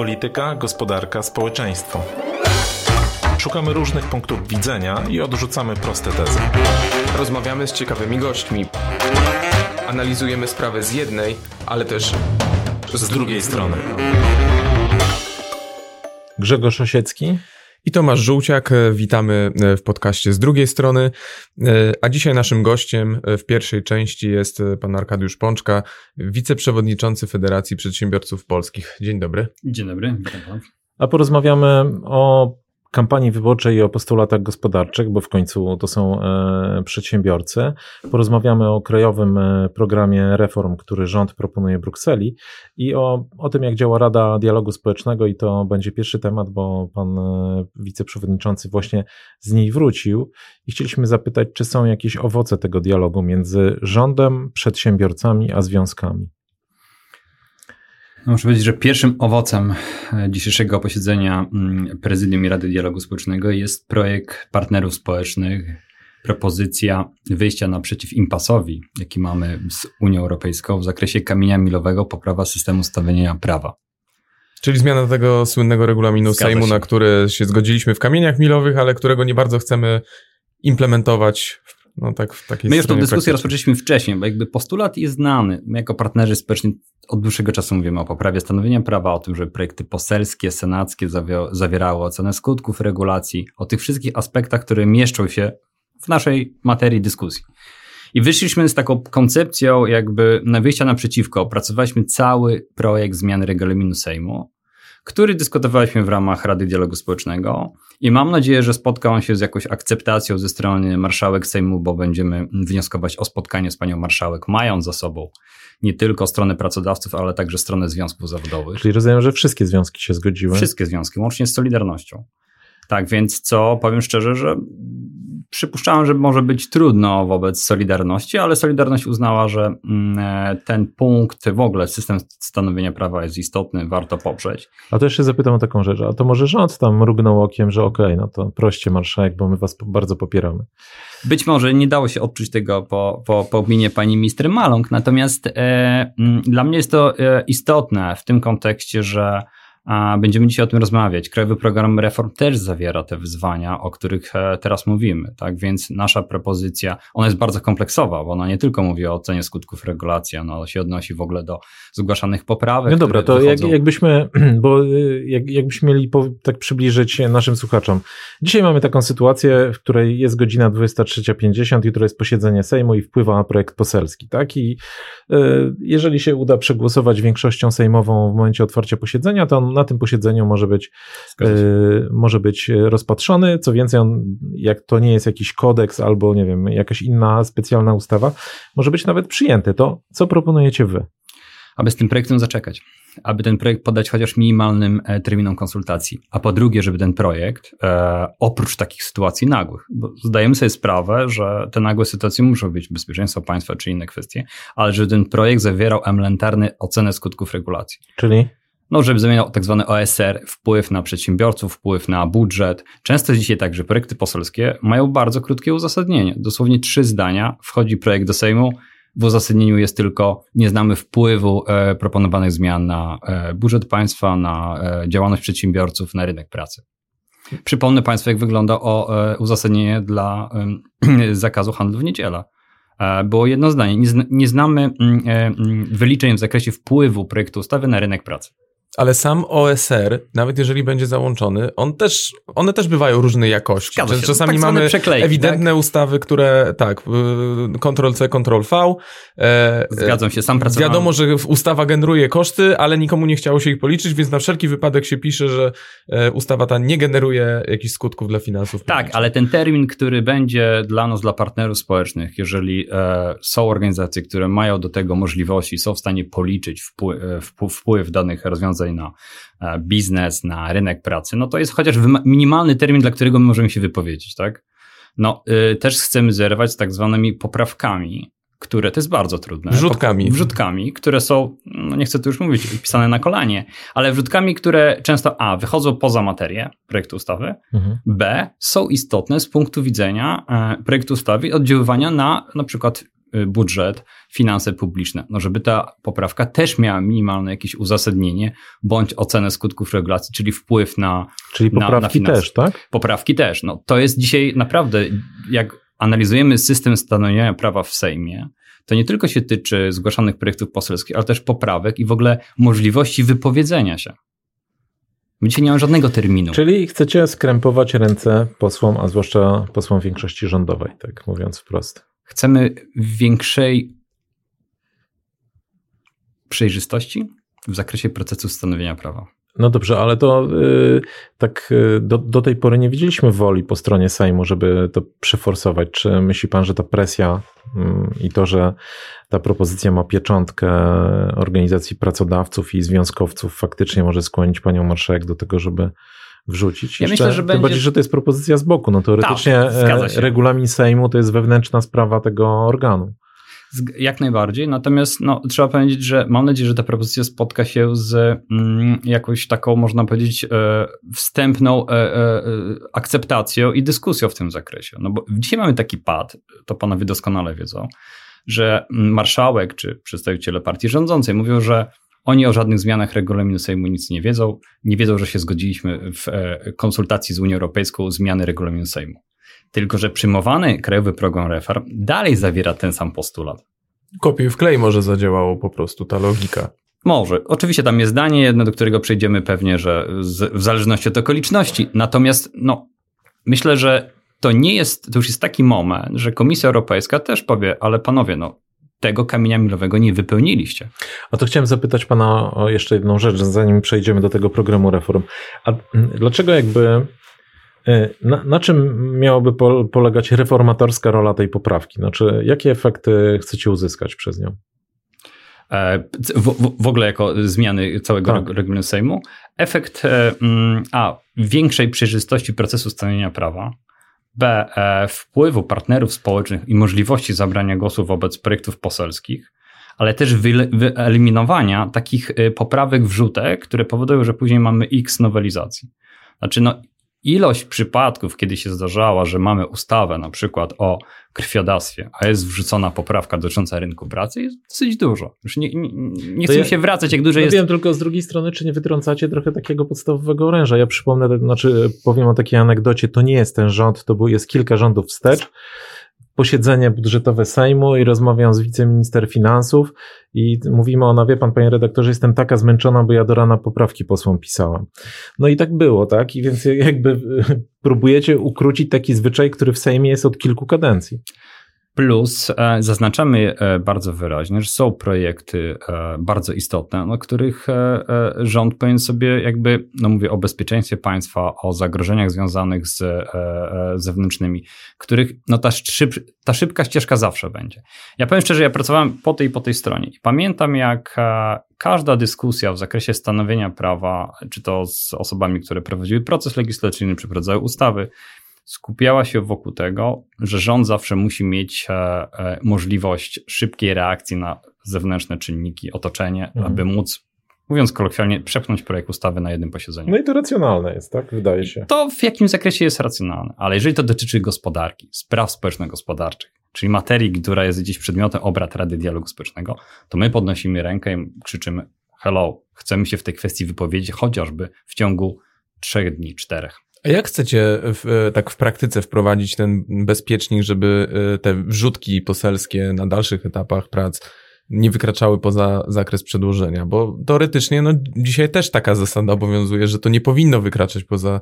Polityka, gospodarka, społeczeństwo. Szukamy różnych punktów widzenia i odrzucamy proste tezy. Rozmawiamy z ciekawymi gośćmi. Analizujemy sprawę z jednej, ale też z drugiej strony. Grzegorz Osiecki i Tomasz Żółciak. Witamy w podcaście z drugiej strony. A dzisiaj naszym gościem w pierwszej części jest pan Arkadiusz Pączka, wiceprzewodniczący Federacji Przedsiębiorców Polskich. Dzień dobry. Dzień dobry, witam pan. A porozmawiamy o kampanii wyborczej i o postulatach gospodarczych, bo w końcu to są e, przedsiębiorcy. Porozmawiamy o krajowym e, programie reform, który rząd proponuje Brukseli i o, o tym, jak działa Rada Dialogu Społecznego i to będzie pierwszy temat, bo pan e, wiceprzewodniczący właśnie z niej wrócił i chcieliśmy zapytać, czy są jakieś owoce tego dialogu między rządem, przedsiębiorcami a związkami. No, muszę powiedzieć, że pierwszym owocem e, dzisiejszego posiedzenia mm, Prezydium i Rady Dialogu Społecznego jest projekt partnerów społecznych, propozycja wyjścia naprzeciw impasowi, jaki mamy z Unią Europejską w zakresie kamienia milowego, poprawa systemu stawiania prawa. Czyli zmiana tego słynnego regulaminu Zgadza Sejmu, się. na który się zgodziliśmy w kamieniach milowych, ale którego nie bardzo chcemy implementować w no tak w takiej My już tę dyskusję rozpoczęliśmy wcześniej, bo jakby postulat jest znany. My jako partnerzy społeczni od dłuższego czasu mówimy o poprawie stanowienia prawa, o tym, że projekty poselskie, senackie zawierały ocenę skutków regulacji, o tych wszystkich aspektach, które mieszczą się w naszej materii dyskusji. I wyszliśmy z taką koncepcją jakby na wyjścia naprzeciwko. Opracowaliśmy cały projekt zmiany regulaminu Sejmu, który dyskutowaliśmy w ramach Rady Dialogu Społecznego i mam nadzieję, że spotka on się z jakąś akceptacją ze strony marszałek Sejmu, bo będziemy wnioskować o spotkanie z panią marszałek, mając za sobą nie tylko stronę pracodawców, ale także stronę związków zawodowych. Czyli rozumiem, że wszystkie związki się zgodziły? Wszystkie związki, łącznie z Solidarnością. Tak, więc co powiem szczerze, że przypuszczałem, że może być trudno wobec Solidarności, ale Solidarność uznała, że mm, e, ten punkt, w ogóle system stanowienia prawa jest istotny, warto poprzeć. A to jeszcze zapytam o taką rzecz, a to może rząd tam mrugnął okiem, że okej, okay, no to proście marszałek, bo my was bardzo popieramy. Być może nie dało się odczuć tego po, po, po opinie pani minister Maląg, natomiast e, mm, dla mnie jest to e, istotne w tym kontekście, że a będziemy dzisiaj o tym rozmawiać. Krajowy program reform też zawiera te wyzwania, o których e, teraz mówimy, tak? Więc nasza propozycja, ona jest bardzo kompleksowa, bo ona nie tylko mówi o ocenie skutków regulacji, ona się odnosi w ogóle do zgłaszanych poprawek. No dobra, to jak, jakbyśmy, bo y, jak, jakbyśmy mieli po, tak przybliżyć naszym słuchaczom. Dzisiaj mamy taką sytuację, w której jest godzina 23.50, jutro jest posiedzenie Sejmu i wpływa na projekt poselski, tak? I y, jeżeli się uda przegłosować większością sejmową w momencie otwarcia posiedzenia, to on na tym posiedzeniu może być, e, może być rozpatrzony. Co więcej, on, jak to nie jest jakiś kodeks albo, nie wiem, jakaś inna specjalna ustawa, może być nawet przyjęty. To co proponujecie wy? Aby z tym projektem zaczekać aby ten projekt podać chociaż minimalnym e, terminom konsultacji, a po drugie, żeby ten projekt, e, oprócz takich sytuacji nagłych, bo zdajemy sobie sprawę, że te nagłe sytuacje muszą być bezpieczeństwo państwa czy inne kwestie, ale że ten projekt zawierał elementarny ocenę skutków regulacji. Czyli? No, żeby zamieniał tak zwany OSR, wpływ na przedsiębiorców, wpływ na budżet. Często dzisiaj tak, że projekty poselskie mają bardzo krótkie uzasadnienie. Dosłownie trzy zdania, wchodzi projekt do Sejmu, w uzasadnieniu jest tylko nie znamy wpływu e, proponowanych zmian na e, budżet państwa, na e, działalność przedsiębiorców, na rynek pracy. Przypomnę Państwu, jak wygląda o, e, uzasadnienie dla zakazu handlu w niedzielę. E, było jedno zdanie. Nie, nie znamy mm, e, mm, wyliczeń w zakresie wpływu projektu ustawy na rynek pracy ale sam OSR, nawet jeżeli będzie załączony, on też, one też bywają różnej jakości. Się. Czasami tak mamy ewidentne tak? ustawy, które, tak, y, Ctrl-C, Ctrl-V. E, Zgadzam się, sam pracowałem. Wiadomo, że ustawa generuje koszty, ale nikomu nie chciało się ich policzyć, więc na wszelki wypadek się pisze, że e, ustawa ta nie generuje jakichś skutków dla finansów. Tak, ale ten termin, który będzie dla nas, dla partnerów społecznych, jeżeli e, są organizacje, które mają do tego możliwości, są w stanie policzyć wpływ, wpływ danych rozwiązań na e, biznes, na rynek pracy, no to jest chociaż minimalny termin, dla którego my możemy się wypowiedzieć, tak? No, y, też chcemy zerwać z tak zwanymi poprawkami, które, to jest bardzo trudne. Wrzutkami. Wrzutkami, które są, no nie chcę tu już mówić, pisane na kolanie, ale wrzutkami, które często A, wychodzą poza materię projektu ustawy, mhm. B, są istotne z punktu widzenia e, projektu ustawy oddziaływania na na przykład budżet, finanse publiczne. No, żeby ta poprawka też miała minimalne jakieś uzasadnienie, bądź ocenę skutków regulacji, czyli wpływ na. Czyli na, poprawki na też, tak? Poprawki też. No, to jest dzisiaj naprawdę, jak analizujemy system stanowienia prawa w Sejmie, to nie tylko się tyczy zgłaszanych projektów poselskich, ale też poprawek i w ogóle możliwości wypowiedzenia się. My dzisiaj nie mamy żadnego terminu. Czyli chcecie skrępować ręce posłom, a zwłaszcza posłom większości rządowej, tak mówiąc wprost. Chcemy większej przejrzystości w zakresie procesu stanowienia prawa. No dobrze, ale to yy, tak yy, do, do tej pory nie widzieliśmy woli po stronie Sejmu, żeby to przeforsować. Czy myśli pan, że ta presja yy, i to, że ta propozycja ma pieczątkę organizacji pracodawców i związkowców faktycznie może skłonić panią marszałek do tego, żeby wrzucić? Ja Jeszcze, myślę, że tym będzie... bardziej, że to jest propozycja z boku. No teoretycznie Tak, się. regulamin Sejmu to jest wewnętrzna sprawa tego organu. Jak najbardziej, natomiast no, trzeba powiedzieć, że mam nadzieję, że ta propozycja spotka się z mm, jakąś taką, można powiedzieć, e, wstępną e, e, e, akceptacją i dyskusją w tym zakresie. No bo dzisiaj mamy taki pad, to panowie doskonale wiedzą, że mm, marszałek czy przedstawiciele partii rządzącej mówią, że oni o żadnych zmianach regulaminu Sejmu nic nie wiedzą, nie wiedzą, że się zgodziliśmy w e, konsultacji z Unią Europejską o zmiany regulaminu Sejmu. Tylko, że przyjmowany Krajowy Program Reform dalej zawiera ten sam postulat. Kopiuj w klej może zadziałało po prostu ta logika. Może. Oczywiście tam jest zdanie jedno, do którego przejdziemy pewnie, że z, w zależności od okoliczności. Natomiast no, myślę, że to nie jest, to już jest taki moment, że Komisja Europejska też powie, ale panowie, no tego kamienia milowego nie wypełniliście. A to chciałem zapytać pana o jeszcze jedną rzecz, zanim przejdziemy do tego programu reform. A mm, dlaczego jakby, y, na, na czym miałaby po, polegać reformatorska rola tej poprawki? Znaczy, jakie efekty chcecie uzyskać przez nią? E, W, w, w ogóle jako zmiany całego Tak. reg- regulaminu Sejmu. Efekt e, mm, A. Większej przejrzystości procesu stanowienia prawa. B. E, wpływu partnerów społecznych i możliwości zabrania głosu wobec projektów poselskich, ale też wyeliminowania takich e, poprawek, wrzutek, które powodują, że później mamy x nowelizacji. Znaczy, no, ilość przypadków, kiedy się zdarzała, że mamy ustawę na przykład o krwiodawstwie, a jest wrzucona poprawka dotycząca rynku pracy, jest dosyć dużo. Już nie, nie, nie chcę ja- się wracać, jak duże No jest. wiem, tylko z drugiej strony, czy nie wytrącacie trochę takiego podstawowego oręża? Ja przypomnę, znaczy powiem o takiej anegdocie, to nie jest ten rząd, to był, jest kilka rządów wstecz, posiedzenie budżetowe Sejmu i rozmawiam z wiceminister finansów i mówimy ona, wie pan, panie redaktorze, jestem taka zmęczona, bo ja do rana poprawki posłom pisałam. No i tak było, tak? I więc jakby próbujecie ukrócić taki zwyczaj, który w Sejmie jest od kilku kadencji. Plus e, zaznaczamy e, bardzo wyraźnie, że są projekty e, bardzo istotne, no, których rząd powinien sobie jakby, no mówię o bezpieczeństwie państwa, o zagrożeniach związanych z zewnętrznymi, których no ta, szyb, ta szybka ścieżka zawsze będzie. Ja powiem szczerze, ja pracowałem po tej i po tej stronie i pamiętam jak każda dyskusja w zakresie stanowienia prawa, czy to z osobami, które prowadziły proces legislacyjny, przeprowadzały ustawy, skupiała się wokół tego, że rząd zawsze musi mieć e, e, możliwość szybkiej reakcji na zewnętrzne czynniki, otoczenie, Mhm. aby móc, mówiąc kolokwialnie, przepchnąć projekt ustawy na jednym posiedzeniu. No i to racjonalne jest, tak? Wydaje się. To w jakimś zakresie jest racjonalne, ale jeżeli to dotyczy gospodarki, spraw społeczno-gospodarczych, czyli materii, która jest gdzieś przedmiotem obrad Rady Dialogu Społecznego, to my podnosimy rękę i krzyczymy hello, chcemy się w tej kwestii wypowiedzieć chociażby w ciągu trzech dni, czterech. A jak chcecie w, tak w praktyce wprowadzić ten bezpiecznik, żeby e, te wrzutki poselskie na dalszych etapach prac nie wykraczały poza zakres przedłożenia? Bo teoretycznie no, dzisiaj też taka zasada obowiązuje, że to nie powinno wykraczać poza,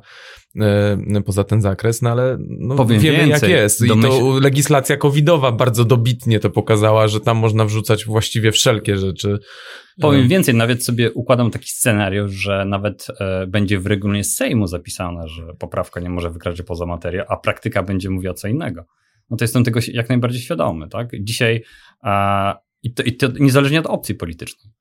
e, poza ten zakres, no ale no, Powiem wiemy więcej, jak jest. I domyśl- to legislacja covidowa bardzo dobitnie to pokazała, że tam można wrzucać właściwie wszelkie rzeczy. Powiem E, więcej, nawet sobie układam taki scenariusz, że nawet e, będzie w regulaminie Sejmu zapisane, że poprawka nie może wykraczać poza materię, a praktyka będzie mówiła co innego. No to jestem tego jak najbardziej świadomy, tak? Dzisiaj e, i, to, i to niezależnie od opcji politycznej,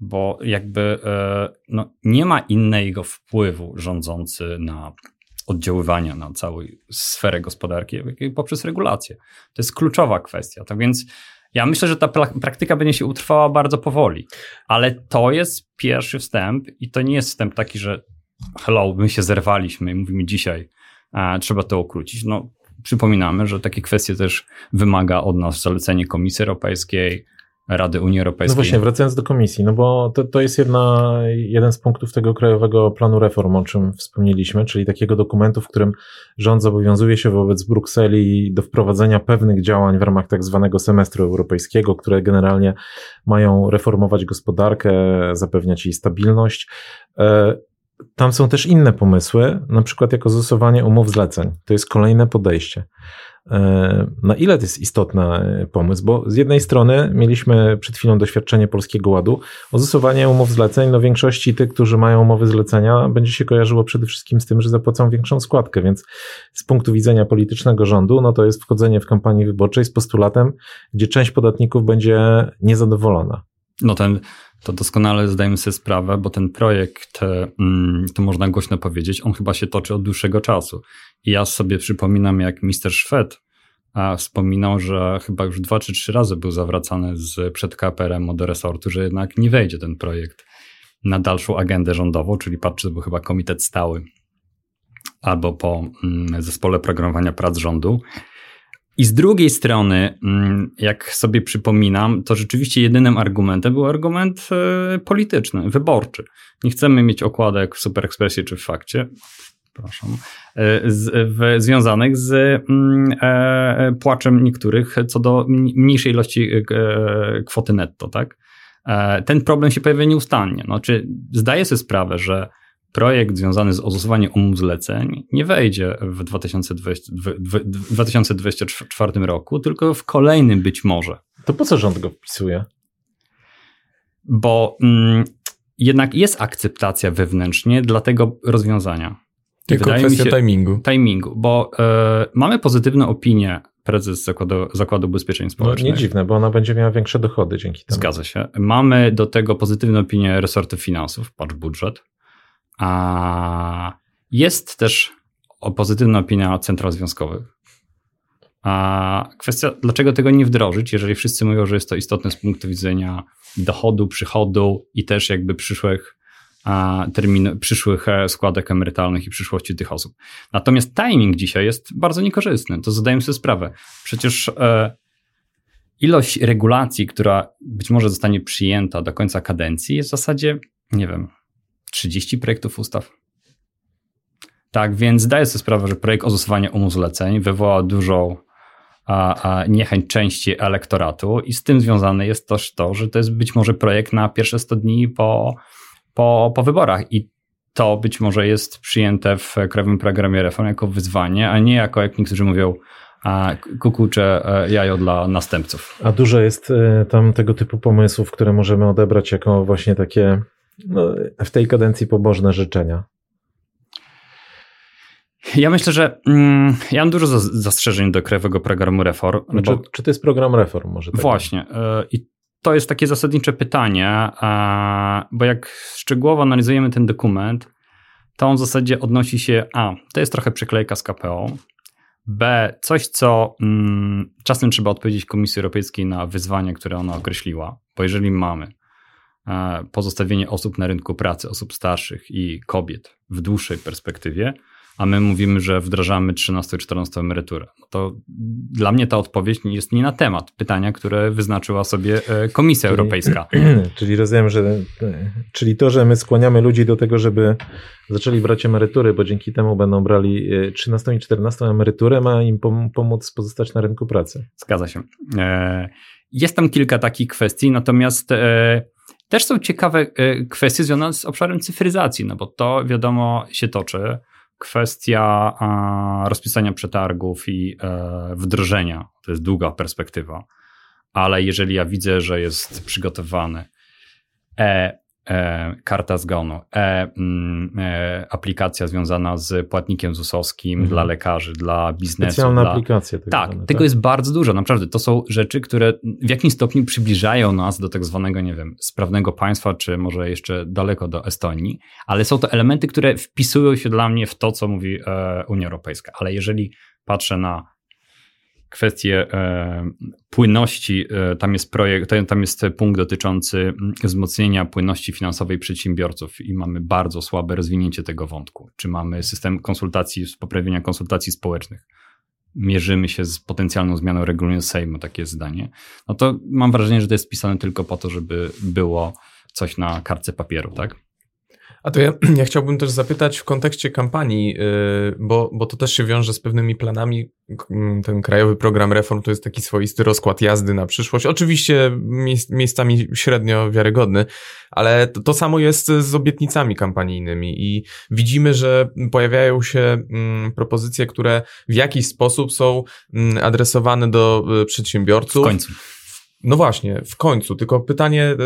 bo jakby e, no, nie ma innego wpływu rządzący na oddziaływania na całą sferę gospodarki poprzez regulację. To jest kluczowa kwestia. Tak więc ja myślę, że ta praktyka będzie się utrwała bardzo powoli, ale to jest pierwszy wstęp i to nie jest wstęp taki, że hello, my się zerwaliśmy i mówimy dzisiaj, e, trzeba to ukrócić. No, przypominamy, że takie kwestie też wymaga od nas zalecenie Komisji Europejskiej, Rady Unii Europejskiej. No właśnie, wracając do komisji, no bo to, to jest jedna, jeden z punktów tego krajowego planu reform, o czym wspomnieliśmy, czyli takiego dokumentu, w którym rząd zobowiązuje się wobec Brukseli do wprowadzenia pewnych działań w ramach tak zwanego semestru europejskiego, które generalnie mają reformować gospodarkę, zapewniać jej stabilność. Tam są też inne pomysły, na przykład jako zastosowanie umów zleceń. To jest kolejne podejście. E, na ile to jest istotny e, pomysł? Bo z jednej strony mieliśmy przed chwilą doświadczenie Polskiego Ładu. O zastosowanie umów zleceń, no większości tych, którzy mają umowy zlecenia, będzie się kojarzyło przede wszystkim z tym, że zapłacą większą składkę, więc z punktu widzenia politycznego rządu, no to jest wchodzenie w kampanii wyborczej z postulatem, gdzie część podatników będzie niezadowolona. No ten to doskonale zdajemy sobie sprawę, bo ten projekt, mm, to można głośno powiedzieć, on chyba się toczy od dłuższego czasu. I ja sobie przypominam, jak mister Szwed wspominał, że chyba już dwa czy trzy razy był zawracany z, przed KPRM do resortu, że jednak nie wejdzie ten projekt na dalszą agendę rządową, czyli patrzę, to chyba komitet stały albo po mm, zespole programowania prac rządu. I z drugiej strony, mm, jak sobie przypominam, to rzeczywiście jedynym argumentem był argument e, polityczny, wyborczy. Nie chcemy mieć okładek w Super Expressie czy w Fakcie, przepraszam, e, z, w, związanych z mm, e, płaczem niektórych co do mniejszej ilości e, kwoty netto, tak? E, ten problem się pojawia nieustannie. Znaczy, zdaję sobie sprawę, że projekt związany z ozusowaniem umów zleceń nie wejdzie w 2020, w 2024 roku, tylko w kolejnym być może. To po co rząd go wpisuje? Bo mm, jednak jest akceptacja wewnętrznie dla tego rozwiązania. Tylko Wydaje kwestia się, timingu. Timingu, bo y, mamy pozytywną opinię prezes Zakładu, Zakładu Ubezpieczeń Społecznych. No, nie dziwne, bo ona będzie miała większe dochody dzięki temu. Zgadza się. Mamy do tego pozytywną opinię resortu finansów, patrz budżet. A jest też pozytywna opinia central związkowych. A kwestia, dlaczego tego nie wdrożyć, jeżeli wszyscy mówią, że jest to istotne z punktu widzenia dochodu, przychodu i też jakby przyszłych termin, przyszłych e, składek emerytalnych i przyszłości tych osób. Natomiast timing dzisiaj jest bardzo niekorzystny, to zadajmy sobie sprawę. Przecież e, ilość regulacji, która być może zostanie przyjęta do końca kadencji jest w zasadzie, nie wiem, 30 projektów ustaw. Tak, więc zdaję sobie sprawę, że projekt o umów zleceń wywoła dużą a, a niechęć części elektoratu i z tym związane jest też to, że to jest być może projekt na pierwsze 100 dni po, po, po wyborach i to być może jest przyjęte w Krajowym Programie Reform jako wyzwanie, a nie jako, jak niektórzy mówią, kukucze e, jajo dla następców. A dużo jest e, tam tego typu pomysłów, które możemy odebrać jako właśnie takie no, w tej kadencji pobożne życzenia? Ja myślę, że mm, ja mam dużo zastrzeżeń do Krajowego Programu Reform. Znaczy, bo, czy to jest program reform może? Tak właśnie. Y, I to jest takie zasadnicze pytanie, bo jak szczegółowo analizujemy ten dokument, to on w zasadzie odnosi się A, to jest trochę przyklejka z KPO, B, coś co mm, czasem trzeba odpowiedzieć Komisji Europejskiej na wyzwanie, które ona określiła, bo jeżeli mamy pozostawienie osób na rynku pracy, osób starszych i kobiet w dłuższej perspektywie, a my mówimy, że wdrażamy 13-14 emeryturę. No to dla mnie ta odpowiedź jest nie na temat pytania, które wyznaczyła sobie e, Komisja czyli, Europejska. Czyli rozumiem, że czyli to, że my skłaniamy ludzi do tego, żeby zaczęli brać emerytury, bo dzięki temu będą brali 13 e, i 14 emeryturę, ma im pomóc pozostać na rynku pracy. Zgadza się. E, jest tam kilka takich kwestii, natomiast też są ciekawe e, kwestie związane z obszarem cyfryzacji, no bo to wiadomo się toczy. Kwestia rozpisania przetargów i e, wdrożenia. To jest długa perspektywa, ale jeżeli ja widzę, że jest przygotowany e karta zgonu, e, mm, e, aplikacja związana z płatnikiem ZUS-owskim mhm. dla lekarzy, dla biznesu. Specjalna dla... aplikacja. Tak, tak, tego tak? jest bardzo dużo, naprawdę. To są rzeczy, które w jakimś stopniu przybliżają nas do tak zwanego, nie wiem, sprawnego państwa, czy może jeszcze daleko do Estonii, ale są to elementy, które wpisują się dla mnie w to, co mówi e, Unia Europejska. Ale jeżeli patrzę na kwestię e, płynności, e, tam jest projekt, tam jest punkt dotyczący mm, wzmocnienia płynności finansowej przedsiębiorców i mamy bardzo słabe rozwinięcie tego wątku. Czy mamy system konsultacji, poprawienia konsultacji społecznych? mierzymy się z potencjalną zmianą regulaminu Sejmu, takie zdanie, no to mam wrażenie, że to jest pisane tylko po to, żeby było coś na kartce papieru, tak? A to ja, ja chciałbym też zapytać w kontekście kampanii, yy, bo, bo to też się wiąże z pewnymi planami. Ten krajowy program reform to jest taki swoisty rozkład jazdy na przyszłość. Oczywiście miejscami średnio wiarygodny, ale to, to samo jest z obietnicami kampanijnymi i widzimy, że pojawiają się mm, propozycje, które w jakiś sposób są mm, adresowane do y, przedsiębiorców. W końcu no właśnie, w końcu. Tylko pytanie, e,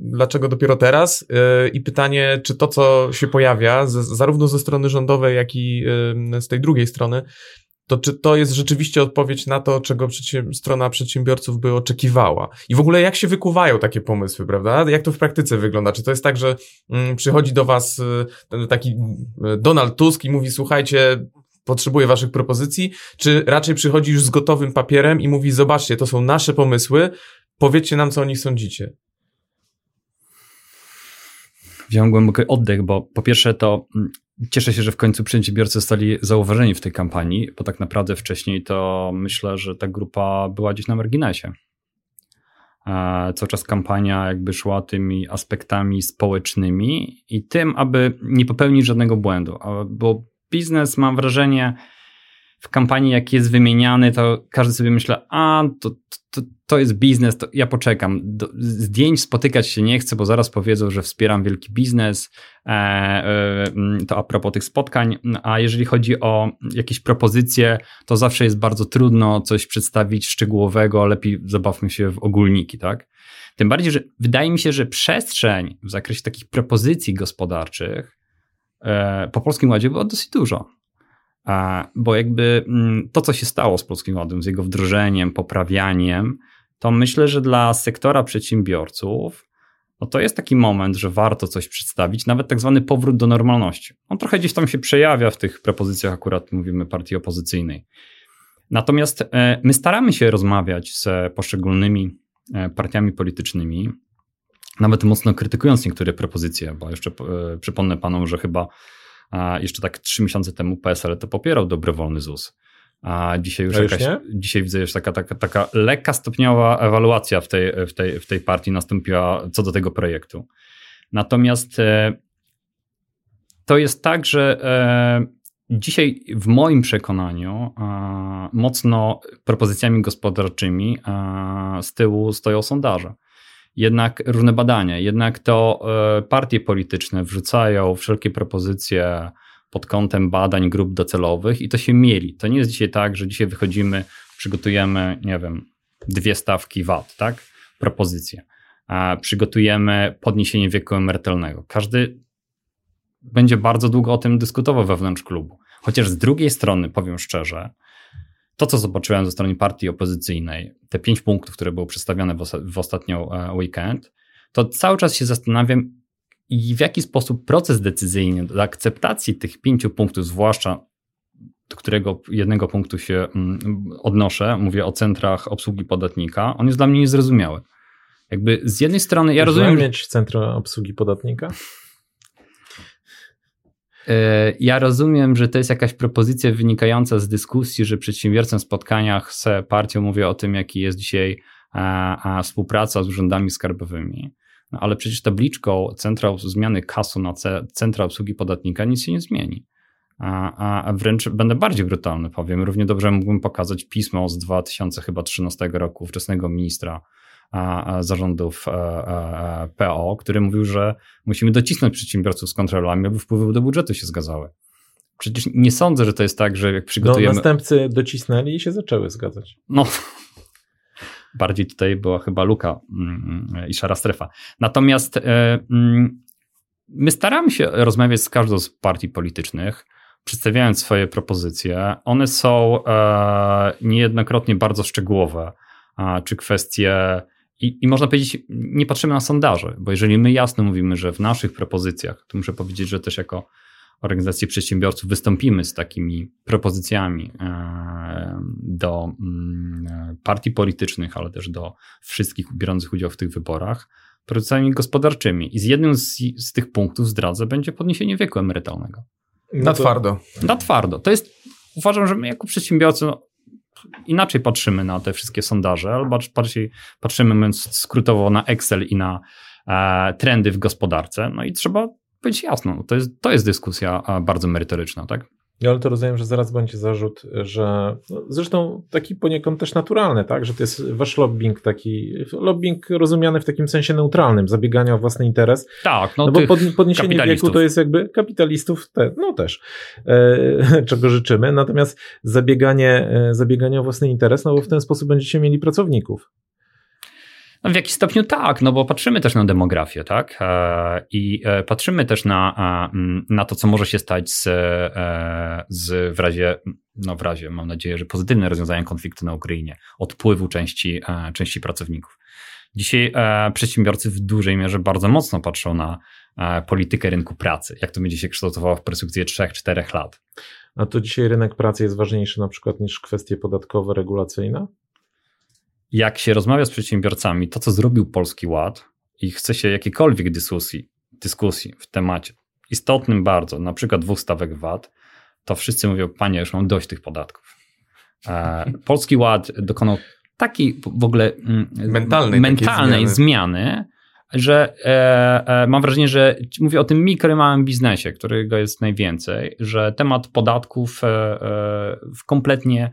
dlaczego dopiero teraz? E, I pytanie, czy to, co się pojawia, zarówno ze strony rządowej, jak i e, z tej drugiej strony, to czy to jest rzeczywiście odpowiedź na to, czego strona przedsiębiorców by oczekiwała? I w ogóle jak się wykuwają takie pomysły, prawda? Jak to w praktyce wygląda? Czy to jest tak, że mm, przychodzi do was taki Donald Tusk i mówi, słuchajcie, potrzebuję waszych propozycji, czy raczej przychodzi już z gotowym papierem i mówi, zobaczcie, to są nasze pomysły, Powiedzcie nam, co o nich sądzicie. Wziąłem głęboki oddech, bo po pierwsze to mm, cieszę się, że w końcu przedsiębiorcy zostali zauważeni w tej kampanii, bo tak naprawdę wcześniej to myślę, że ta grupa była gdzieś na marginesie. E, cały czas kampania jakby szła tymi aspektami społecznymi i tym, aby nie popełnić żadnego błędu, bo biznes mam wrażenie, w kampanii, jak jest wymieniany, to każdy sobie myśli, a to, to, to jest biznes, to ja poczekam. Do, zdjęć spotykać się nie chcę, bo zaraz powiedzą, że wspieram wielki biznes. E, e, mm, to a propos tych spotkań. A jeżeli chodzi o jakieś propozycje, to zawsze jest bardzo trudno coś przedstawić szczegółowego, lepiej zabawmy się w ogólniki, tak? Tym bardziej, że wydaje mi się, że przestrzeń w zakresie takich propozycji gospodarczych e, po Polskim Ładzie było dosyć dużo. Bo jakby mm, to, co się stało z Polskim Ładem, z jego wdrożeniem, poprawianiem, to myślę, że dla sektora przedsiębiorców no to jest taki moment, że warto coś przedstawić, nawet tak zwany powrót do normalności. On trochę gdzieś tam się przejawia w tych propozycjach, akurat mówimy partii opozycyjnej. Natomiast e, my staramy się rozmawiać z poszczególnymi e, partiami politycznymi, nawet mocno krytykując niektóre propozycje, bo jeszcze e, przypomnę panu, że chyba a jeszcze tak trzy miesiące temu PSL to popierał dobrowolny ZUS. A dzisiaj już, już jakaś, dzisiaj widzę już taka, taka, taka lekka stopniowa ewaluacja w tej, w, tej, w tej partii nastąpiła co do tego projektu. Natomiast e, to jest tak, że e, dzisiaj w moim przekonaniu mocno propozycjami gospodarczymi z tyłu stoją sondaże jednak różne badania, jednak to e, partie polityczne wrzucają wszelkie propozycje pod kątem badań grup docelowych i to się mieli. To nie jest dzisiaj tak, że dzisiaj wychodzimy, przygotujemy, nie wiem, dwie stawki VAT, tak? Propozycje. A przygotujemy podniesienie wieku emerytalnego. Każdy będzie bardzo długo o tym dyskutował wewnątrz klubu. Chociaż z drugiej strony, powiem szczerze, to, co zobaczyłem ze strony partii opozycyjnej, te pięć punktów, które były przedstawione w, w ostatnią e, weekend, to cały czas się zastanawiam, i w jaki sposób proces decyzyjny do akceptacji tych pięciu punktów, zwłaszcza do którego jednego punktu się mm, odnoszę, mówię o centrach obsługi podatnika, on jest dla mnie niezrozumiały. Jakby z jednej strony ja rozumiem. mieć centrum obsługi podatnika? E, ja rozumiem, że to jest jakaś propozycja wynikająca z dyskusji, że przedsiębiorcą w spotkaniach z partią mówię o tym, jaki jest dzisiaj a, a współpraca z urzędami skarbowymi. No, ale przecież tabliczką centra zmiany kasu na centra obsługi podatnika nic się nie zmieni. A, a wręcz będę bardziej brutalny, powiem. Równie dobrze mógłbym pokazać pismo z 2013 roku wczesnego ministra zarządów e, e, e, PO, który mówił, że musimy docisnąć przedsiębiorców z kontrolami, aby wpływy do budżetu się zgadzały. Przecież nie sądzę, że to jest tak, że jak przygotujemy... No, następcy docisnęli i się zaczęły zgadzać. No, bardziej tutaj była chyba luka mm, i szara strefa. Natomiast mm, my staramy się rozmawiać z każdą z partii politycznych, przedstawiając swoje propozycje. One są niejednokrotnie bardzo szczegółowe, czy kwestie i, I można powiedzieć, nie patrzymy na sondaże, bo jeżeli my jasno mówimy, że w naszych propozycjach, to muszę powiedzieć, że też jako organizacje przedsiębiorców wystąpimy z takimi propozycjami e, do mm, partii politycznych, ale też do wszystkich biorących udział w tych wyborach, procesami gospodarczymi. I z jednym z, z tych punktów zdradzę będzie podniesienie wieku emerytalnego. Na twardo. Na twardo. To jest, uważam, że my jako przedsiębiorcy, no, inaczej patrzymy na te wszystkie sondaże, albo bardziej patrzymy, mówiąc skrótowo, na Excel i na e, trendy w gospodarce. No i trzeba być jasno, to jest, to jest dyskusja bardzo merytoryczna, tak? Ja ale to rozumiem, że zaraz będzie zarzut, że no, zresztą taki poniekąd też naturalny, tak, że to jest wasz lobbying taki, lobbying rozumiany w takim sensie neutralnym, zabiegania o własny interes. Tak, no, no bo pod, podniesienie wieku to jest jakby kapitalistów, te, no też, e, czego życzymy, natomiast zabieganie, e, zabieganie o własny interes, no bo w ten sposób będziecie mieli pracowników. No w jakiś stopniu tak, no bo patrzymy też na demografię, tak? E, I e, patrzymy też na, na to, co może się stać z, e, z w razie, no w razie, mam nadzieję, że pozytywne rozwiązania konfliktu na Ukrainie, odpływu części, części pracowników. Dzisiaj przedsiębiorcy w dużej mierze bardzo mocno patrzą na politykę rynku pracy, jak to będzie się kształtowało w perspektywie 3-4 lat. A to dzisiaj rynek pracy jest ważniejszy na przykład niż kwestie podatkowe, regulacyjne? jak się rozmawia z przedsiębiorcami, to co zrobił Polski Ład i chce się jakiejkolwiek dyskusji, dyskusji w temacie istotnym bardzo, na przykład dwóch stawek VAT, to wszyscy mówią, panie, już mam dość tych podatków. E, Polski Ład dokonał takiej w ogóle mm, mentalnej, mentalnej zmiany. zmiany, że e, e, mam wrażenie, że mówię o tym mikro i małym biznesie, którego jest najwięcej, że temat podatków e, e kompletnie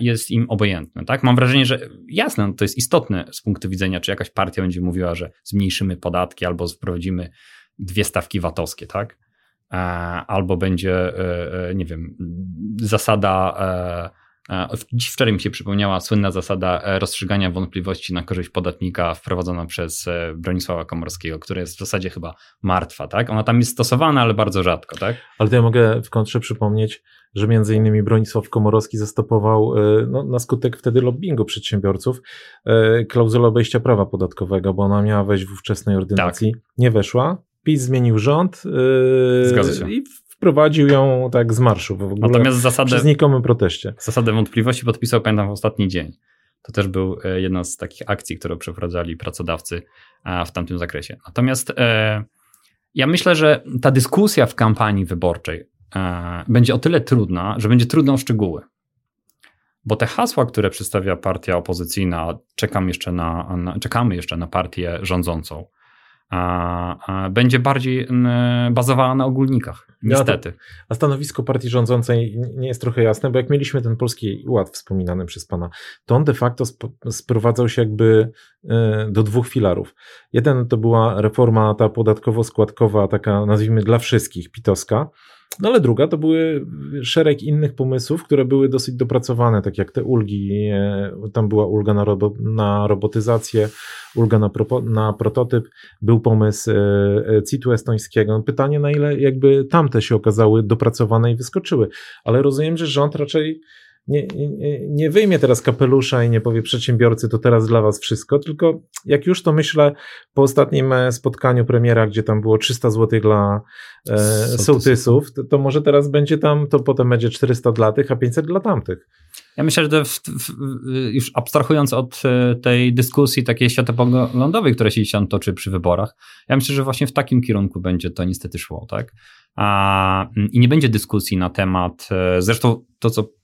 jest im obojętne. Tak? Mam wrażenie, że jasne, to jest istotne z punktu widzenia, czy jakaś partia będzie mówiła, że zmniejszymy podatki albo wprowadzimy dwie stawki VAT-owskie, tak? Albo będzie, e, e, nie wiem, zasada. E, dziś wczoraj mi się przypomniała słynna zasada rozstrzygania wątpliwości na korzyść podatnika wprowadzona przez Bronisława Komorskiego, która jest w zasadzie chyba martwa, tak? Ona tam jest stosowana, ale bardzo rzadko, tak? Ale to ja mogę w kontrze przypomnieć, że między innymi Bronisław Komorowski zastopował e, no, na skutek wtedy lobbingu przedsiębiorców e, klauzulę obejścia prawa podatkowego, bo ona miała wejść w ówczesnej ordynacji. Tak. Nie weszła. PiS zmienił rząd e, się. i wprowadził ją tak z marszu w ogóle Natomiast zasadę, przy znikomym proteście. Zasadę wątpliwości podpisał, pamiętam, w ostatni dzień. To też był jedna z takich akcji, które przeprowadzali pracodawcy w tamtym zakresie. Natomiast ja myślę, że ta dyskusja w kampanii wyborczej E, będzie o tyle trudna, że będzie trudna o szczegóły. Bo te hasła, które przedstawia partia opozycyjna, czekam jeszcze na, na czekamy jeszcze na partię rządzącą, będzie bardziej bazowała na ogólnikach. Niestety. a stanowisko partii rządzącej nie jest trochę jasne, bo jak mieliśmy ten polski ład wspominany przez pana, to on de facto sprowadzał się jakby e, do dwóch filarów. Jeden to była reforma ta podatkowo-składkowa, taka nazwijmy dla wszystkich, pitowska, no ale druga to były szereg innych pomysłów, które były dosyć dopracowane, tak jak te ulgi, e, tam była ulga na, robo, na robotyzację, ulga na, pro, na prototyp, był pomysł e, e, CIT-u estońskiego. No, pytanie na ile jakby tamte się okazały dopracowane i wyskoczyły, ale rozumiem, że rząd raczej nie, nie, wyjmie teraz kapelusza i nie powie przedsiębiorcy, to teraz dla was wszystko, tylko jak już to myślę po ostatnim e, spotkaniu premiera, gdzie tam było 300 zł dla e, sołtysów, to, to, może teraz będzie tam, to potem będzie 400 dla tych, a 500 dla tamtych. Ja myślę, że w, w, już abstrahując od e, tej dyskusji takiej światopoglądowej, która się tam toczy przy wyborach, ja myślę, że właśnie w takim kierunku będzie to niestety szło, tak? A, I nie będzie dyskusji na temat, e, zresztą to, co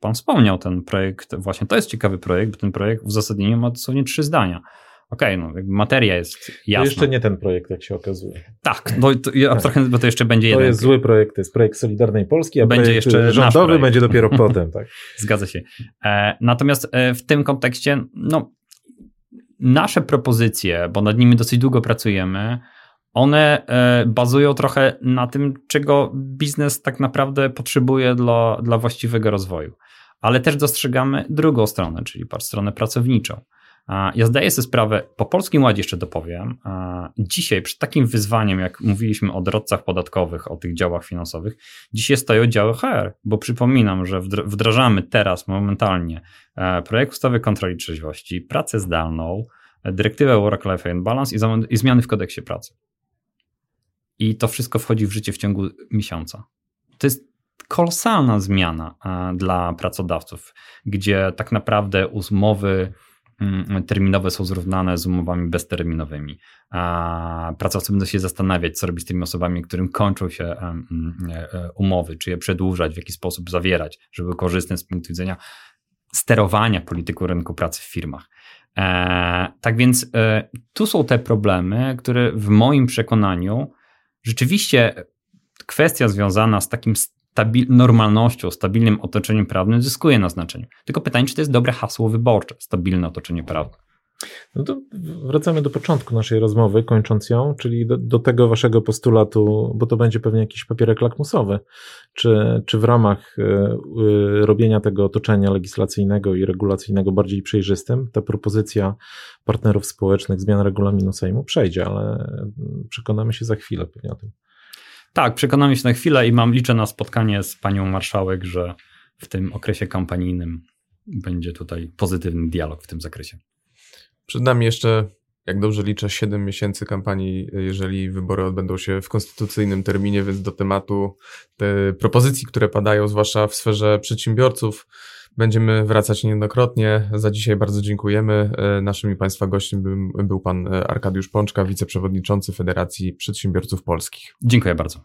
Pan wspomniał ten projekt, właśnie to jest ciekawy projekt, bo ten projekt w uzasadnieniu ma dosłownie trzy zdania. Okej, okay, no materia jest jasna. To jeszcze nie ten projekt, jak się okazuje. Tak, bo to, ja tak. bo to jeszcze będzie to jeden. To jest zły projekt, to jest projekt Solidarnej Polski, a będzie jeszcze rządowy będzie dopiero potem. Tak. Zgadza się. E, natomiast e, w tym kontekście, no, nasze propozycje, bo nad nimi dosyć długo pracujemy, one e, bazują trochę na tym, czego biznes tak naprawdę potrzebuje dla, dla właściwego rozwoju ale też dostrzegamy drugą stronę, czyli stronę pracowniczą. Ja zdaję sobie sprawę, po polskim ładzie jeszcze dopowiem, dzisiaj przed takim wyzwaniem, jak mówiliśmy o drodcach podatkowych, o tych działach finansowych, dzisiaj stoją działy HR, bo przypominam, że wdrażamy teraz momentalnie e, projekt ustawy kontroli trzeźwości, pracę zdalną, dyrektywę Work-Life Balance i zmiany w kodeksie pracy. I to wszystko wchodzi w życie w ciągu miesiąca. To jest kolosalna zmiana e, dla pracodawców, gdzie tak naprawdę umowy mm, terminowe są zrównane z umowami bezterminowymi. Pracodawcy będą się zastanawiać, co robić z tymi osobami, którym kończą się e, e, umowy, czy je przedłużać, w jaki sposób zawierać, żeby korzystne z punktu widzenia sterowania polityką rynku pracy w firmach. Tak więc tu są te problemy, które w moim przekonaniu rzeczywiście kwestia związana z takim stabil normalnością, stabilnym otoczeniem prawnym zyskuje na znaczeniu. Tylko pytanie, czy to jest dobre hasło wyborcze, stabilne otoczenie prawne. No to wracamy do początku naszej rozmowy, kończąc ją, czyli do, do, tego waszego postulatu, bo to będzie pewnie jakiś papierek lakmusowy. Czy, czy w ramach y, robienia tego otoczenia legislacyjnego i regulacyjnego bardziej przejrzystym ta propozycja partnerów społecznych zmian regulaminu Sejmu przejdzie, ale przekonamy się za chwilę pewnie o tym. Tak, przekonamy się na chwilę i mam liczę na spotkanie z panią marszałek, że w tym okresie kampanijnym będzie tutaj pozytywny dialog w tym zakresie. Przed nami jeszcze, jak dobrze liczę, 7 miesięcy kampanii, jeżeli wybory odbędą się w konstytucyjnym terminie, więc do tematu te propozycji, które padają, zwłaszcza w sferze przedsiębiorców, będziemy wracać niejednokrotnie. Za dzisiaj bardzo dziękujemy. E, naszym i Państwa gościem był, był Pan Arkadiusz Pączka, wiceprzewodniczący Federacji Przedsiębiorców Polskich. Dziękuję bardzo.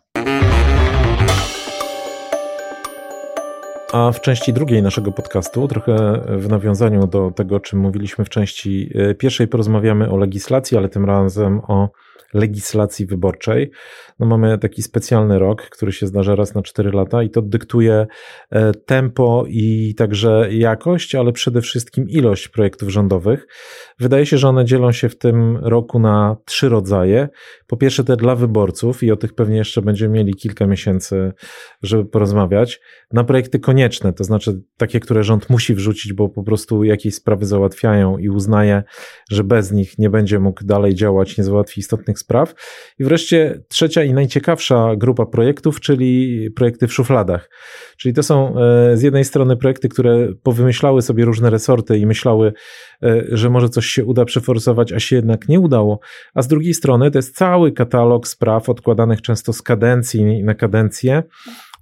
A w części drugiej naszego podcastu, trochę w nawiązaniu do tego, o czym mówiliśmy w części e, pierwszej, porozmawiamy o legislacji, ale tym razem o legislacji wyborczej. No mamy taki specjalny rok, który się zdarza raz na 4 lata i to dyktuje e, tempo i także jakość, ale przede wszystkim ilość projektów rządowych. Wydaje się, że one dzielą się w tym roku na trzy rodzaje. Po pierwsze te dla wyborców i o tych pewnie jeszcze będziemy mieli kilka miesięcy, żeby porozmawiać. Na projekty konieczne, to znaczy takie, które rząd musi wrzucić, bo po prostu jakieś sprawy załatwiają i uznaje, że bez nich nie będzie mógł dalej działać, nie załatwi istotnych spraw. I wreszcie trzecia i najciekawsza grupa projektów, czyli projekty w szufladach. Czyli to są e, z jednej strony projekty, które powymyślały sobie różne resorty i myślały, e, że może coś się uda przeforsować, a się jednak nie udało, a z drugiej strony to jest cały katalog spraw odkładanych często z kadencji na kadencję,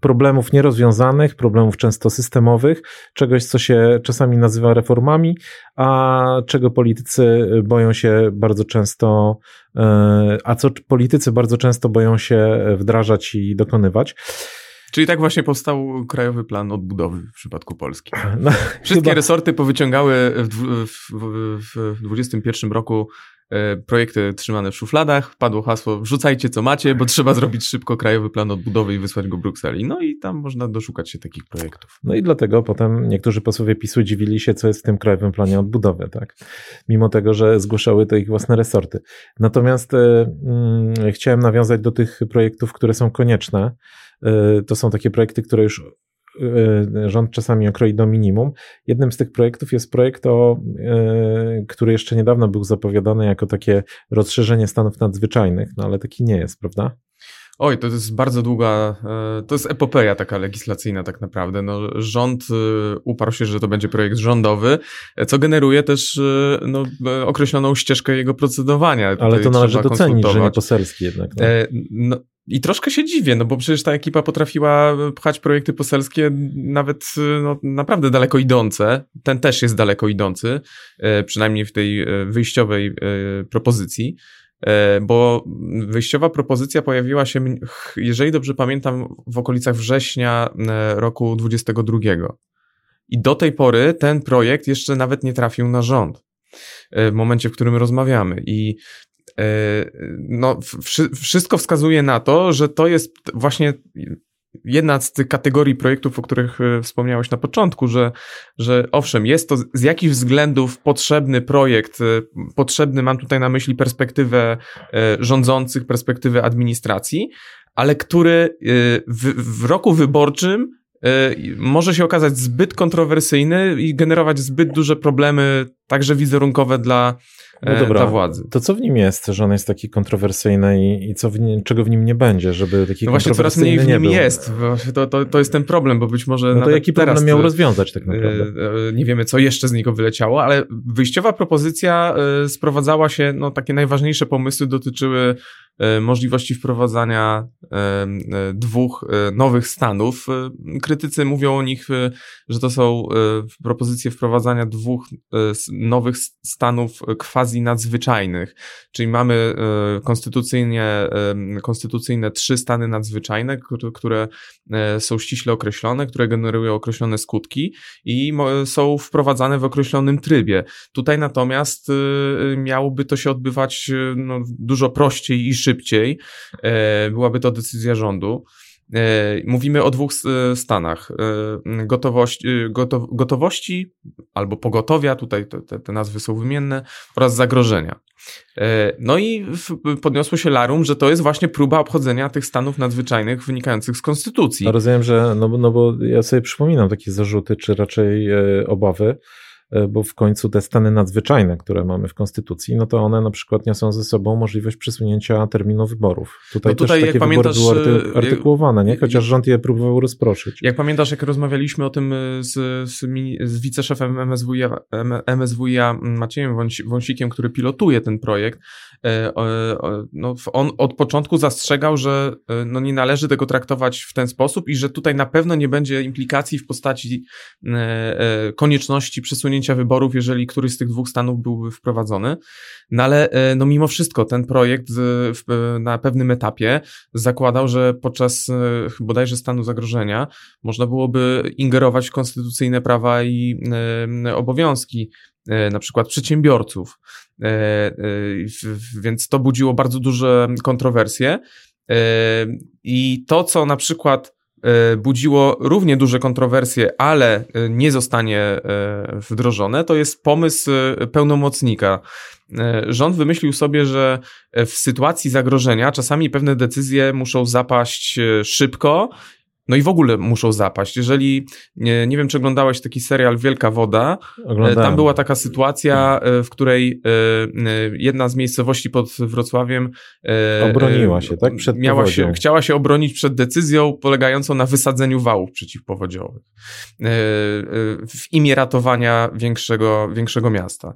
problemów nierozwiązanych, problemów często systemowych, czegoś, co się czasami nazywa reformami, a czego politycy boją się bardzo często, e, a co politycy bardzo często boją się wdrażać i dokonywać. Czyli tak właśnie powstał Krajowy Plan Odbudowy w przypadku Polski. No, Wszystkie chyba... resorty powyciągały w, w 2021 roku E, projekty trzymane w szufladach, padło hasło wrzucajcie co macie, bo trzeba zrobić szybko krajowy plan odbudowy i wysłać go Brukseli. No i tam można doszukać się takich projektów. No i dlatego potem niektórzy posłowie PiSu dziwili się, co jest w tym krajowym planie odbudowy, tak? Mimo tego, że zgłaszały to ich własne resorty. Natomiast e, mm, chciałem nawiązać do tych projektów, które są konieczne. E, to są takie projekty, które już E, rząd czasami okroi do minimum. Jednym z tych projektów jest projekt, o, e, który jeszcze niedawno był zapowiadany jako takie rozszerzenie stanów nadzwyczajnych, no ale taki nie jest, prawda? Oj, to jest bardzo długa, e, to jest epopeja taka legislacyjna tak naprawdę. No, rząd uparł się, że to będzie projekt rządowy, co generuje też no, określoną ścieżkę jego procedowania. Ale Tutaj to należy docenić, że nie poselski jednak. No. no i troszkę się dziwię, no bo przecież ta ekipa potrafiła pchać projekty poselskie nawet no, naprawdę daleko idące. Ten też jest daleko idący, e, przynajmniej w tej e, wyjściowej e, propozycji, bo wyjściowa propozycja pojawiła się, jeżeli dobrze pamiętam, w okolicach września roku 22. I do tej pory ten projekt jeszcze nawet nie trafił na rząd w momencie, w którym rozmawiamy. I E, no, wszystko wskazuje na to, że to jest właśnie jedna z tych kategorii projektów, o których e, wspomniałeś na początku, że, że owszem, jest to z jakichś względów potrzebny projekt, e, potrzebny, mam tutaj na myśli perspektywę rządzących, perspektywę administracji, ale który w, w roku wyborczym może się okazać zbyt kontrowersyjny i generować zbyt duże problemy, także wizerunkowe dla, no e, dobra, dla władzy. To co w nim jest, że on jest taki kontrowersyjny i, i co w nim, czego w nim nie będzie, żeby taki no właśnie coraz mniej w nim jest. To, to, to jest ten problem, bo być może. No to jaki problem teraz, miał rozwiązać tak naprawdę? E, nie wiemy, co jeszcze z niego wyleciało, ale wyjściowa propozycja sprowadzała się, no takie najważniejsze pomysły dotyczyły możliwości wprowadzania dwóch nowych stanów. Krytycy mówią o nich, że to są propozycje wprowadzania dwóch nowych stanów quasi nadzwyczajnych, czyli mamy konstytucyjnie, konstytucyjne trzy stany nadzwyczajne, które są ściśle określone, które generują określone skutki i są wprowadzane w określonym trybie. Tutaj natomiast miałoby to się odbywać no, dużo prościej i szybciej. E, byłaby to decyzja rządu. E, mówimy o dwóch e, stanach. Gotowości, gotowości albo pogotowia, tutaj te, te nazwy są wymienne, oraz zagrożenia. No i podniosło się larum, że to jest właśnie próba obchodzenia tych stanów nadzwyczajnych wynikających z konstytucji. No rozumiem, że no, no bo ja sobie przypominam takie zarzuty, czy raczej obawy, bo w końcu te stany nadzwyczajne, które mamy w Konstytucji, no to one na przykład niosą ze sobą możliwość przesunięcia terminu wyborów. Tutaj, no tutaj też takie wybory były arty e, artykułowane, nie? chociaż rząd je próbował rozproszyć. Jak pamiętasz, jak rozmawialiśmy o tym e, z, z, z wiceszefem MSWiA, MSWiA Maciejem Wąsikiem, który pilotuje ten projekt, no on od początku zastrzegał, że no nie należy tego traktować w ten sposób i że tutaj na pewno nie będzie implikacji w postaci konieczności przesunięcia wyborów, jeżeli któryś z tych dwóch stanów byłby wprowadzony. No ale e, no mimo wszystko ten projekt na pewnym etapie zakładał, że podczas e, bodajże stanu zagrożenia można byłoby ingerować w konstytucyjne prawa i e, obowiązki na przykład przedsiębiorców. Więc to budziło bardzo duże kontrowersje. I to, co na przykład E, budziło równie duże kontrowersje, ale e, nie zostanie e, wdrożone, to jest pomysł pełnomocnika. Rząd wymyślił sobie, że w sytuacji zagrożenia czasami pewne decyzje muszą zapaść szybko no i w ogóle muszą zapaść. Jeżeli, nie, nie wiem, czy oglądałeś taki serial Wielka Woda, Oglądałem. tam była taka sytuacja, e, w której e, e, jedna z miejscowości pod Wrocławiem obroniła się, tak? Przed miała się, chciała się obronić przed decyzją polegającą na wysadzeniu wałów przeciwpowodziowych w imię ratowania większego, większego miasta.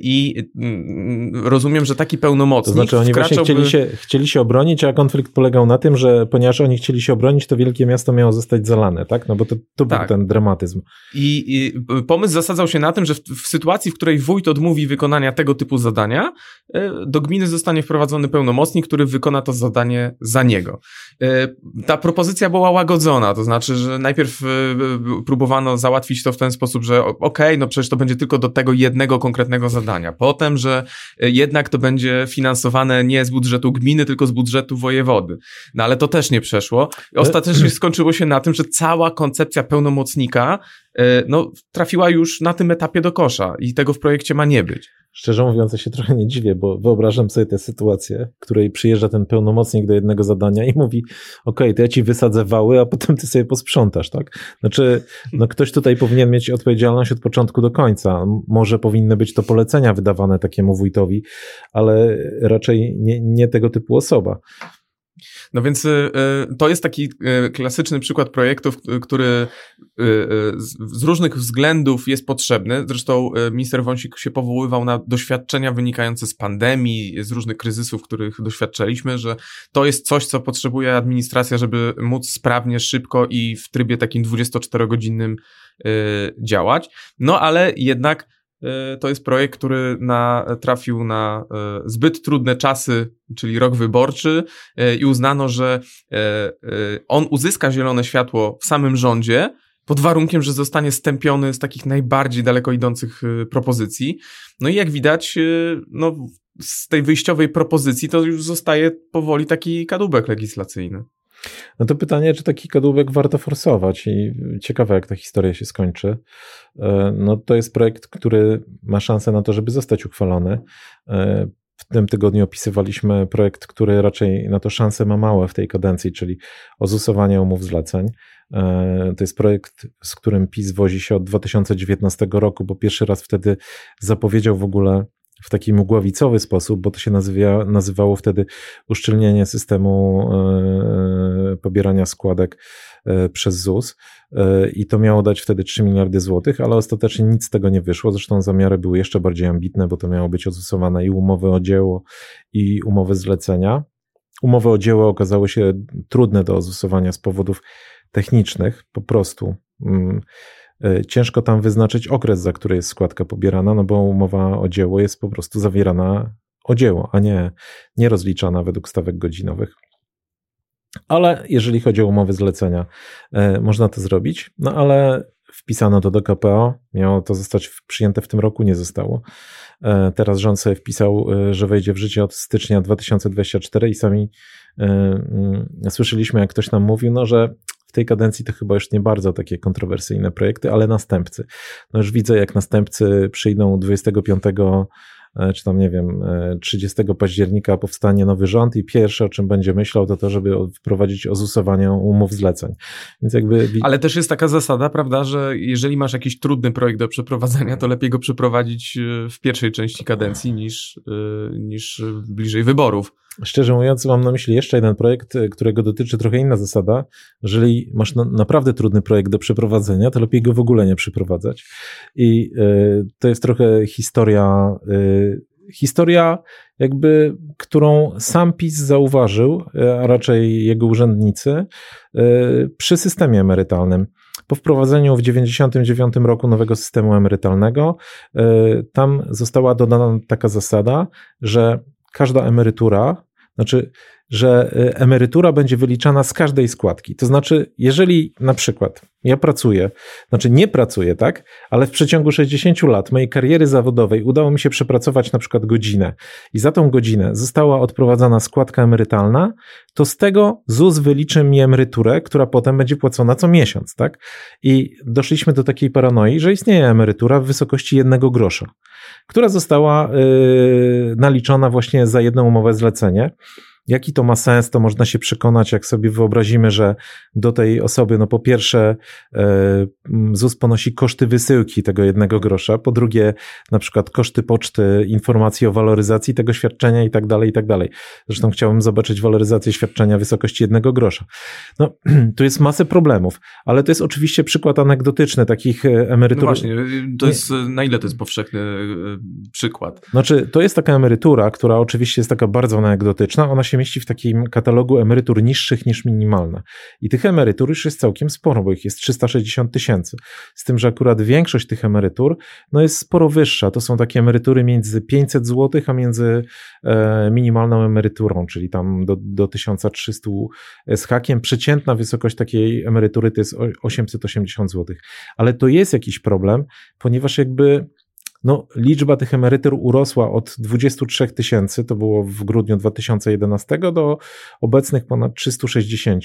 I mm, rozumiem, że taki pełnomocnik To znaczy oni właśnie chcieli się, chcieli się obronić, a konflikt polegał na tym, że ponieważ oni chcieli się obronić, to wielki wielkie miasto miało zostać zalane, tak? No bo to, to tak. był ten dramatyzm. I, I, pomysł zasadzał się na tym, że w, w, sytuacji, w której wójt odmówi wykonania tego typu zadania, e, do gminy zostanie wprowadzony pełnomocnik, który wykona to zadanie za niego. E, ta propozycja była łagodzona, to znaczy, że najpierw e, próbowano załatwić to w ten sposób, że okej, okay, no przecież to będzie tylko do tego jednego konkretnego zadania. Potem, że jednak to będzie finansowane nie z budżetu gminy, tylko z budżetu wojewody. No ale to też nie przeszło. Ostatecznie skończyło się na tym, że cała koncepcja pełnomocnika e, no, trafiła już na tym etapie do kosza i tego w projekcie ma nie być. Szczerze mówiąc, ja się trochę nie dziwię, bo wyobrażam sobie tę sytuację, w której przyjeżdża ten pełnomocnik do jednego zadania i mówi, ok, to ja ci wysadzę wały, a potem ty sobie posprzątasz, tak? Znaczy, no ktoś tutaj powinien mieć odpowiedzialność od początku do końca. Może powinny być to polecenia wydawane takiemu wójtowi, ale raczej nie, nie tego typu osoba. No więc y, y, to jest taki y, klasyczny przykład projektów, który z różnych względów jest potrzebny. Zresztą minister Wąsik się powoływał na doświadczenia wynikające z pandemii, z różnych kryzysów, których doświadczaliśmy, że to jest coś, co potrzebuje administracja, żeby móc sprawnie, szybko i w trybie takim 24-godzinnym działać. No ale jednak to jest projekt, który na, trafił na e, zbyt trudne czasy, czyli rok wyborczy, e, i uznano, że on uzyska zielone światło w samym rządzie, pod warunkiem, że zostanie stępiony z takich najbardziej daleko idących propozycji. No i jak widać, no, z tej wyjściowej propozycji to już zostaje powoli taki kadłubek legislacyjny. No to pytanie, czy taki kadłubek warto forsować i ciekawe, jak ta historia się skończy. E, no to jest projekt, który ma szansę na to, żeby zostać uchwalony. E, w tym tygodniu opisywaliśmy projekt, który raczej na to szansę ma małe w tej kadencji, czyli ozusowanie umów zleceń. E, to jest projekt, z którym PiS wozi się od 2019 roku, bo pierwszy raz wtedy zapowiedział w ogóle w taki mgławicowy sposób, bo to się nazywa, nazywało wtedy uszczelnienie systemu pobierania składek przez ZUS i to miało dać wtedy 3 miliardy złotych, ale ostatecznie nic z tego nie wyszło. Zresztą zamiary były jeszcze bardziej ambitne, bo to miało być odzusowane i umowy o dzieło, i umowy zlecenia. Umowy o dzieło okazały się trudne do odzusowania z powodów technicznych, po prostu. Mm, ciężko tam wyznaczyć okres, za który jest składka pobierana, no bo umowa o dzieło jest po prostu zawierana o dzieło, a nie, nie rozliczana według stawek godzinowych. Ale jeżeli chodzi o umowy zlecenia, e, można to zrobić, no ale wpisano to do KPO, miało to zostać przyjęte w tym roku, nie zostało. E, teraz rząd sobie wpisał, że wejdzie w życie od stycznia 2024 i sami mm, słyszeliśmy, jak ktoś nam mówił, no, że tej kadencji to chyba już nie bardzo takie kontrowersyjne projekty, ale następcy. No już widzę, jak następcy przyjdą 25 e, czy tam nie wiem, 30 e, października powstanie nowy rząd i pierwsze, o czym będzie myślał, to to, żeby wprowadzić ozusowanie umów zleceń. Więc jakby... Ale też jest taka zasada, prawda, że jeżeli masz jakiś trudny projekt do przeprowadzenia, to lepiej go przeprowadzić e, w pierwszej części kadencji niż, niż bliżej wyborów. Szczerze mówiąc, mam na myśli jeszcze jeden projekt, e, którego dotyczy trochę inna zasada. Jeżeli masz na, naprawdę trudny projekt do przeprowadzenia, to lepiej go w ogóle nie przeprowadzać. I y, to jest trochę historia, y, historia jakby, którą sam PiS zauważył, a raczej jego urzędnicy, y, przy systemie emerytalnym. Po wprowadzeniu w 1999 roku nowego systemu emerytalnego, tam została dodana taka zasada, że każda emerytura, znaczy, że y, emerytura będzie wyliczana z każdej składki. To znaczy, jeżeli na przykład ja pracuję, znaczy nie pracuję, tak, ale w przeciągu 60 lat mojej kariery zawodowej udało mi się przepracować na przykład godzinę i za tą godzinę została odprowadzana składka emerytalna, to z tego ZUS wyliczy mi emeryturę, która potem będzie płacona co miesiąc, tak? I doszliśmy do takiej paranoi, że istnieje emerytura w wysokości jednego grosza która została y, naliczona właśnie za jedną umowę zlecenie. Jaki to ma sens, to można się przekonać, jak sobie wyobrazimy, że do tej osoby, no po pierwsze, e, ZUS ponosi koszty wysyłki tego jednego grosza, po drugie, na przykład koszty poczty, informacji o waloryzacji tego świadczenia i tak dalej, i tak dalej. Zresztą chciałbym zobaczyć waloryzację świadczenia w wysokości jednego grosza. No, tu jest masę problemów, ale to jest oczywiście przykład anegdotyczny takich e, emerytur. No właśnie, to jest, na ile to jest powszechny e, przykład? Znaczy, to jest taka emerytura, która oczywiście jest taka bardzo anegdotyczna, ona się się mieści w takim katalogu emerytur niższych niż minimalne. I tych emerytur już jest całkiem sporo, bo ich jest 360 tysięcy. Z tym, że akurat większość tych emerytur no jest sporo wyższa. To są takie emerytury między 500 zł, a między e, minimalną emeryturą, czyli tam do, do 1300 z hakiem. Przeciętna wysokość takiej emerytury to jest 880 zł. Ale to jest jakiś problem, ponieważ jakby no, liczba tych emerytur urosła od 23 tysięcy, to było w grudniu 2011, do obecnych ponad 360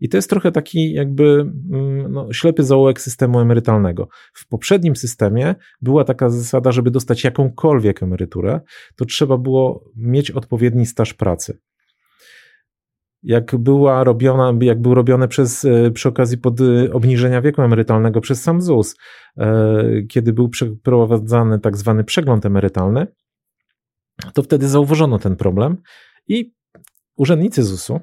i to jest trochę taki jakby mm, no, ślepy zaułek systemu emerytalnego. W poprzednim systemie była taka zasada, żeby dostać jakąkolwiek emeryturę, to trzeba było mieć odpowiedni staż pracy jak była robiona, jak był robiony przez, e, przy okazji pod e, obniżenia wieku emerytalnego przez sam ZUS, e, kiedy był przeprowadzany tak zwany przegląd emerytalny, to wtedy zauważono ten problem i urzędnicy ZUS-u,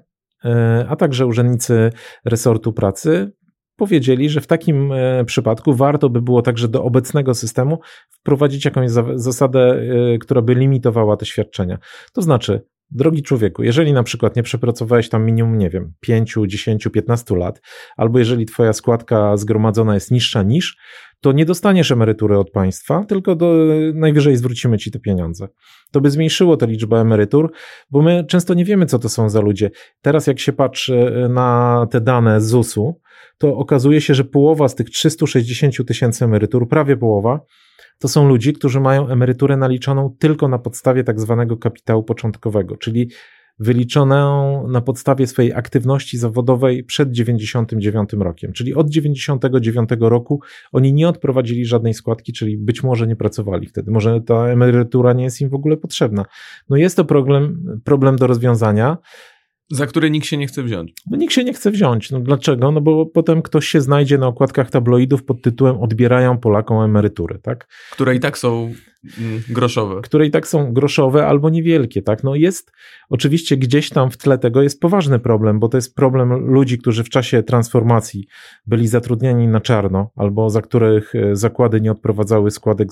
a także urzędnicy resortu pracy powiedzieli, że w takim przypadku warto by było także do obecnego systemu wprowadzić jakąś zasadę, która by limitowała te świadczenia. To znaczy, Drogi człowieku, jeżeli na przykład nie przepracowałeś tam minimum, nie wiem, 5, 10, 15 lat, albo jeżeli twoja składka zgromadzona jest niższa niż, to nie dostaniesz emerytury od państwa, tylko do, najwyżej zwrócimy ci te pieniądze. To by zmniejszyło tę liczbę emerytur, bo my często nie wiemy, co to są za ludzie. Teraz, jak się patrzy na te dane ZUS-u, to okazuje się, że połowa z tych 360 tysięcy emerytur, prawie połowa, to są ludzie, którzy mają emeryturę naliczoną tylko na podstawie tak zwanego kapitału początkowego, czyli wyliczoną na podstawie swojej aktywności zawodowej przed 99 rokiem. Czyli od 99 roku oni nie odprowadzili żadnej składki, czyli być może nie pracowali wtedy. Może ta emerytura nie jest im w ogóle potrzebna. No jest to problem, problem do rozwiązania. Za który nikt się nie chce wziąć. No nikt się nie chce wziąć. No dlaczego? No bo potem ktoś się znajdzie na okładkach tabloidów pod tytułem Odbierają Polakom emerytury, tak? Które i tak są groszowe. które i tak są groszowe albo niewielkie, tak? No jest oczywiście gdzieś tam w tle tego jest poważny problem, bo to jest problem ludzi, którzy w czasie transformacji byli zatrudniani na czarno albo za których e, zakłady nie odprowadzały składek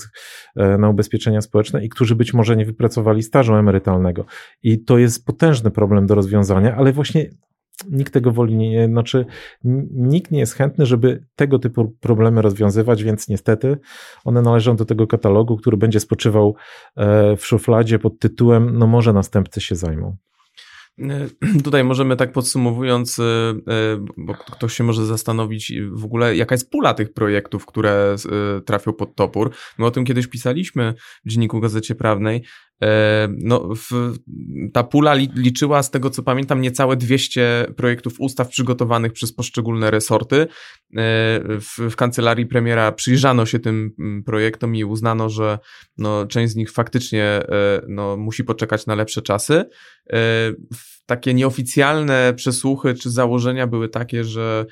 e, na ubezpieczenia społeczne i którzy być może nie wypracowali stażu emerytalnego. I to jest potężny problem do rozwiązania, ale właśnie nikt tego woli nie, znaczy nikt nie jest chętny, żeby tego typu problemy rozwiązywać, więc niestety one należą do tego katalogu, który będzie spoczywał e, w szufladzie pod tytułem no może następcy się zajmą. Tutaj możemy tak podsumowując, y, bo ktoś się może zastanowić w ogóle, jaka jest pula tych projektów, które trafią pod topór. My o tym kiedyś pisaliśmy w Dzienniku Gazecie Prawnej. E, no, w, ta pula li, liczyła, z tego co pamiętam, niecałe 200 projektów ustaw przygotowanych przez poszczególne resorty. E, w, w kancelarii premiera przyjrzano się tym mm, projektom i uznano, że no, część z nich faktycznie e, no, musi poczekać na lepsze czasy. Takie nieoficjalne przesłuchy czy założenia były takie, że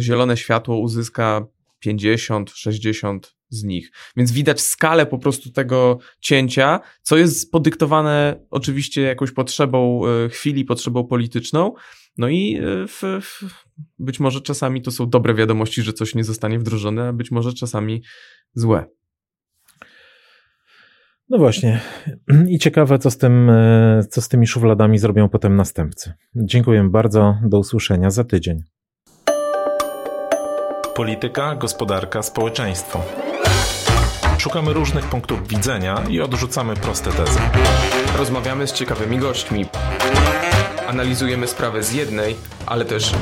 zielone światło uzyska 50, 60 z nich. Więc widać skalę po prostu tego cięcia, co jest podyktowane oczywiście jakąś potrzebą e, chwili, potrzebą polityczną. No i e, w, w, być może czasami to są dobre wiadomości, że coś nie zostanie wdrożone, a być może czasami złe. No właśnie. I ciekawe, co z, tym, e, co z tymi szufladami zrobią potem następcy. Dziękuję bardzo. Do usłyszenia za tydzień. Polityka, gospodarka, społeczeństwo. Szukamy różnych punktów widzenia i odrzucamy proste tezy. Rozmawiamy z ciekawymi gośćmi. Analizujemy sprawę z jednej, ale też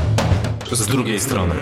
z drugiej strony.